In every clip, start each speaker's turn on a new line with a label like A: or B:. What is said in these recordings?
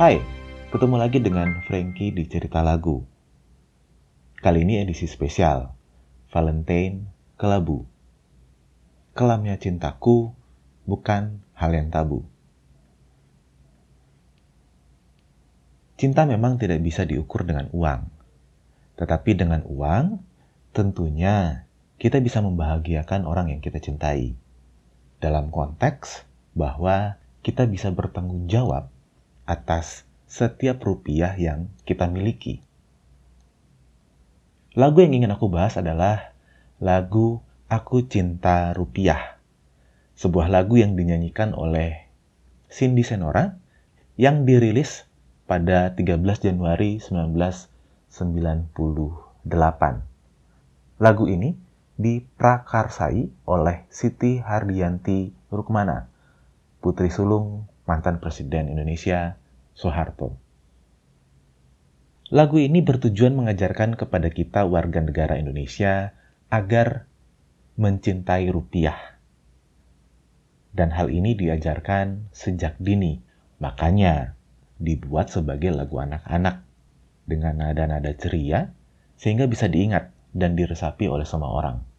A: Hai, ketemu lagi dengan Frankie di Cerita Lagu. Kali ini edisi spesial, Valentine Kelabu. Kelamnya cintaku bukan hal yang tabu. Cinta memang tidak bisa diukur dengan uang. Tetapi dengan uang, tentunya kita bisa membahagiakan orang yang kita cintai. Dalam konteks bahwa kita bisa bertanggung jawab atas setiap rupiah yang kita miliki. Lagu yang ingin aku bahas adalah lagu Aku Cinta Rupiah. Sebuah lagu yang dinyanyikan oleh Cindy Senora yang dirilis pada 13 Januari 1998. Lagu ini diprakarsai oleh Siti Hardianti Rukmana, putri sulung mantan Presiden Indonesia Soeharto. Lagu ini bertujuan mengajarkan kepada kita warga negara Indonesia agar mencintai rupiah. Dan hal ini diajarkan sejak dini, makanya dibuat sebagai lagu anak-anak dengan nada-nada ceria sehingga bisa diingat dan diresapi oleh semua orang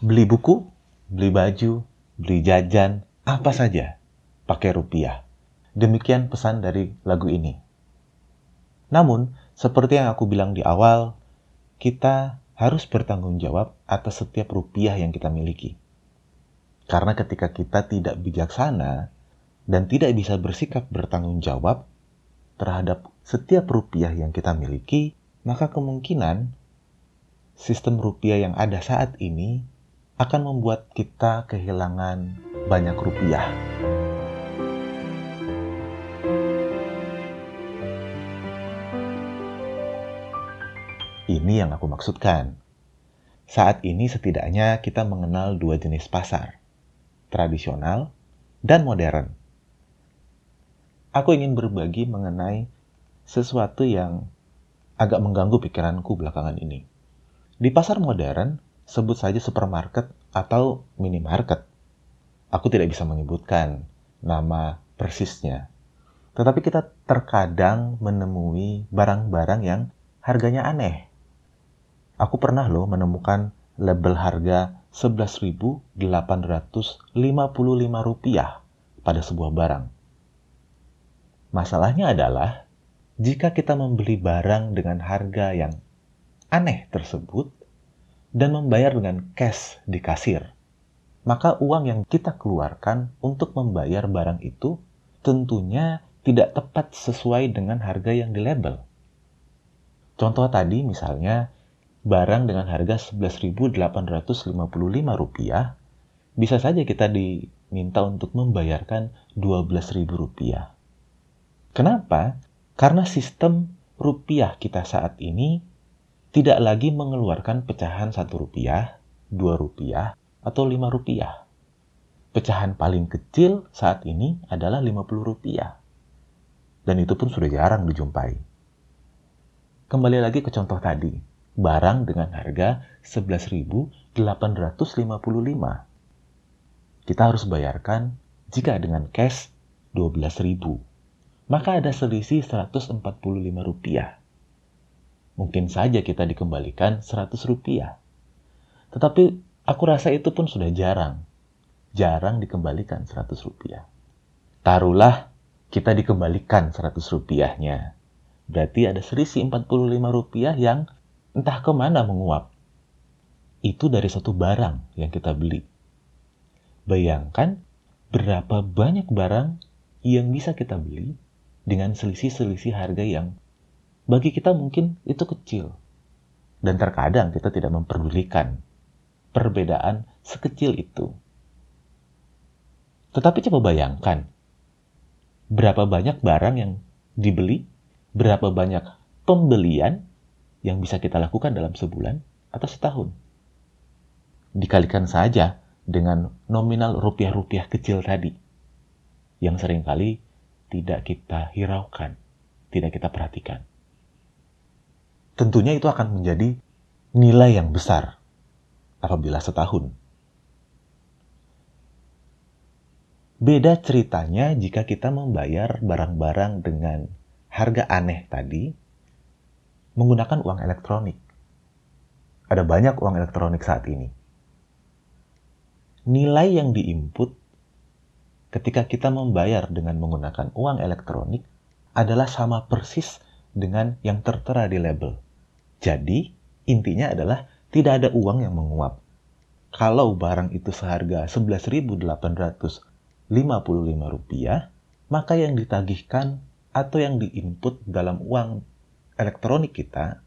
A: beli buku, beli baju, beli jajan, apa saja, pakai rupiah. Demikian pesan dari lagu ini. Namun, seperti yang aku bilang di awal, kita harus bertanggung jawab atas setiap rupiah yang kita miliki. Karena ketika kita tidak bijaksana dan tidak bisa bersikap bertanggung jawab terhadap setiap rupiah yang kita miliki, maka kemungkinan sistem rupiah yang ada saat ini akan membuat kita kehilangan banyak rupiah. Ini yang aku maksudkan. Saat ini setidaknya kita mengenal dua jenis pasar, tradisional dan modern. Aku ingin berbagi mengenai sesuatu yang agak mengganggu pikiranku belakangan ini. Di pasar modern, sebut saja supermarket atau minimarket. Aku tidak bisa menyebutkan nama persisnya. Tetapi kita terkadang menemui barang-barang yang harganya aneh. Aku pernah loh menemukan label harga 11.855 rupiah pada sebuah barang. Masalahnya adalah jika kita membeli barang dengan harga yang aneh tersebut, dan membayar dengan cash di kasir, maka uang yang kita keluarkan untuk membayar barang itu tentunya tidak tepat sesuai dengan harga yang di label. Contoh tadi misalnya barang dengan harga Rp11.855 bisa saja kita diminta untuk membayarkan Rp12.000. Kenapa? Karena sistem rupiah kita saat ini tidak lagi mengeluarkan pecahan satu rupiah, dua rupiah, atau lima rupiah. Pecahan paling kecil saat ini adalah 50 rupiah. Dan itu pun sudah jarang dijumpai. Kembali lagi ke contoh tadi. Barang dengan harga 11.855. Kita harus bayarkan jika dengan cash 12.000. Maka ada selisih 145 rupiah mungkin saja kita dikembalikan 100 rupiah. Tetapi aku rasa itu pun sudah jarang. Jarang dikembalikan 100 rupiah. Taruhlah kita dikembalikan 100 rupiahnya. Berarti ada selisih 45 rupiah yang entah ke mana menguap. Itu dari satu barang yang kita beli. Bayangkan berapa banyak barang yang bisa kita beli dengan selisih-selisih harga yang bagi kita mungkin itu kecil. Dan terkadang kita tidak memperdulikan perbedaan sekecil itu. Tetapi coba bayangkan, berapa banyak barang yang dibeli, berapa banyak pembelian yang bisa kita lakukan dalam sebulan atau setahun. Dikalikan saja dengan nominal rupiah-rupiah kecil tadi, yang sering kali tidak kita hiraukan, tidak kita perhatikan tentunya itu akan menjadi nilai yang besar apabila setahun. Beda ceritanya jika kita membayar barang-barang dengan harga aneh tadi menggunakan uang elektronik. Ada banyak uang elektronik saat ini. Nilai yang diinput ketika kita membayar dengan menggunakan uang elektronik adalah sama persis dengan yang tertera di label. Jadi, intinya adalah tidak ada uang yang menguap. Kalau barang itu seharga 11.855 rupiah, maka yang ditagihkan atau yang diinput dalam uang elektronik kita,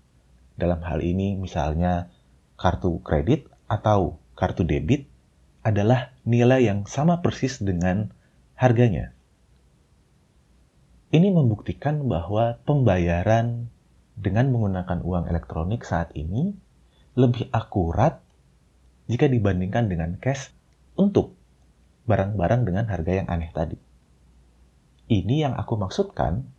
A: dalam hal ini misalnya kartu kredit atau kartu debit, adalah nilai yang sama persis dengan harganya. Ini membuktikan bahwa pembayaran dengan menggunakan uang elektronik saat ini lebih akurat jika dibandingkan dengan cash untuk barang-barang dengan harga yang aneh tadi. Ini yang aku maksudkan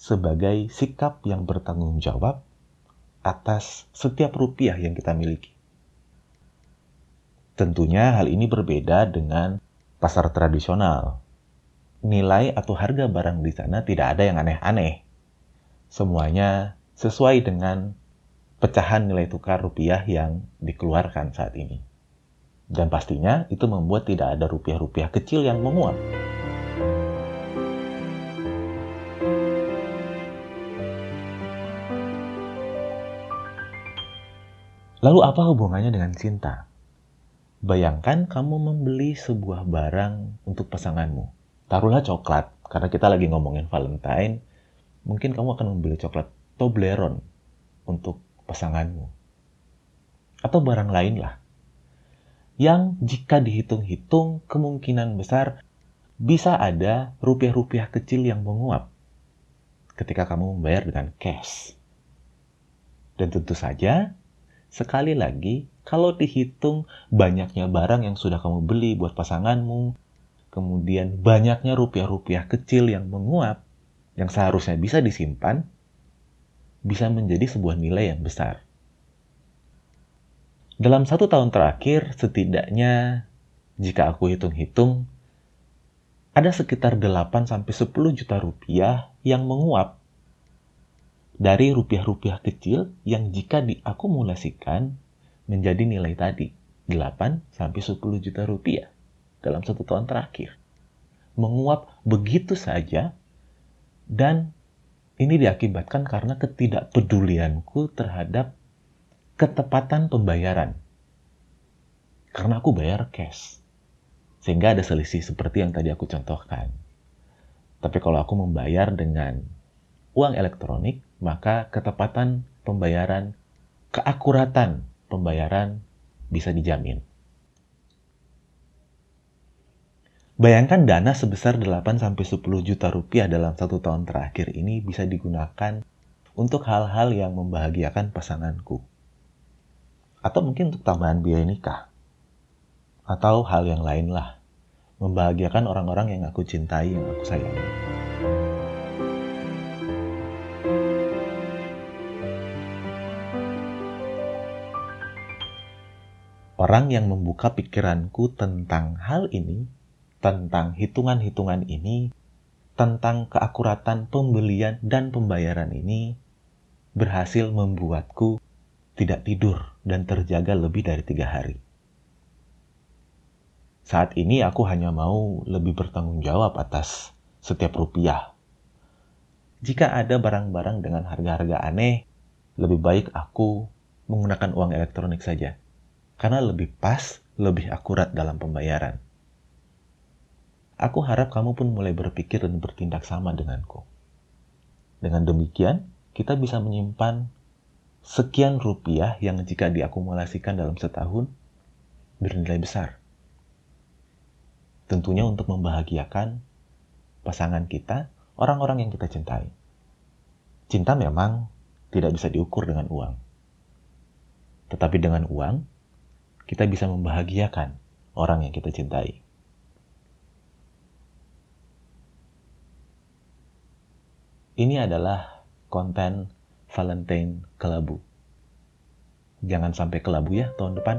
A: sebagai sikap yang bertanggung jawab atas setiap rupiah yang kita miliki. Tentunya hal ini berbeda dengan pasar tradisional nilai atau harga barang di sana tidak ada yang aneh-aneh. Semuanya sesuai dengan pecahan nilai tukar rupiah yang dikeluarkan saat ini. Dan pastinya itu membuat tidak ada rupiah-rupiah kecil yang menguap. Lalu apa hubungannya dengan cinta? Bayangkan kamu membeli sebuah barang untuk pasanganmu taruhlah coklat, karena kita lagi ngomongin Valentine, mungkin kamu akan membeli coklat Toblerone untuk pasanganmu. Atau barang lain lah. Yang jika dihitung-hitung kemungkinan besar bisa ada rupiah-rupiah kecil yang menguap ketika kamu membayar dengan cash. Dan tentu saja, sekali lagi, kalau dihitung banyaknya barang yang sudah kamu beli buat pasanganmu, kemudian banyaknya rupiah-rupiah kecil yang menguap, yang seharusnya bisa disimpan, bisa menjadi sebuah nilai yang besar. Dalam satu tahun terakhir, setidaknya jika aku hitung-hitung, ada sekitar 8-10 juta rupiah yang menguap dari rupiah-rupiah kecil yang jika diakumulasikan menjadi nilai tadi, 8-10 juta rupiah dalam satu tahun terakhir. Menguap begitu saja dan ini diakibatkan karena ketidakpedulianku terhadap ketepatan pembayaran. Karena aku bayar cash. Sehingga ada selisih seperti yang tadi aku contohkan. Tapi kalau aku membayar dengan uang elektronik, maka ketepatan pembayaran, keakuratan pembayaran bisa dijamin. Bayangkan dana sebesar 8-10 juta rupiah dalam satu tahun terakhir ini bisa digunakan untuk hal-hal yang membahagiakan pasanganku. Atau mungkin untuk tambahan biaya nikah. Atau hal yang lain lah. Membahagiakan orang-orang yang aku cintai, yang aku sayangi. Orang yang membuka pikiranku tentang hal ini tentang hitungan-hitungan ini, tentang keakuratan pembelian dan pembayaran ini, berhasil membuatku tidak tidur dan terjaga lebih dari tiga hari. Saat ini aku hanya mau lebih bertanggung jawab atas setiap rupiah. Jika ada barang-barang dengan harga-harga aneh, lebih baik aku menggunakan uang elektronik saja. Karena lebih pas, lebih akurat dalam pembayaran. Aku harap kamu pun mulai berpikir dan bertindak sama denganku. Dengan demikian, kita bisa menyimpan sekian rupiah yang jika diakumulasikan dalam setahun bernilai besar. Tentunya untuk membahagiakan pasangan kita, orang-orang yang kita cintai. Cinta memang tidak bisa diukur dengan uang. Tetapi dengan uang, kita bisa membahagiakan orang yang kita cintai. Ini adalah konten Valentine kelabu. Jangan sampai kelabu ya tahun depan.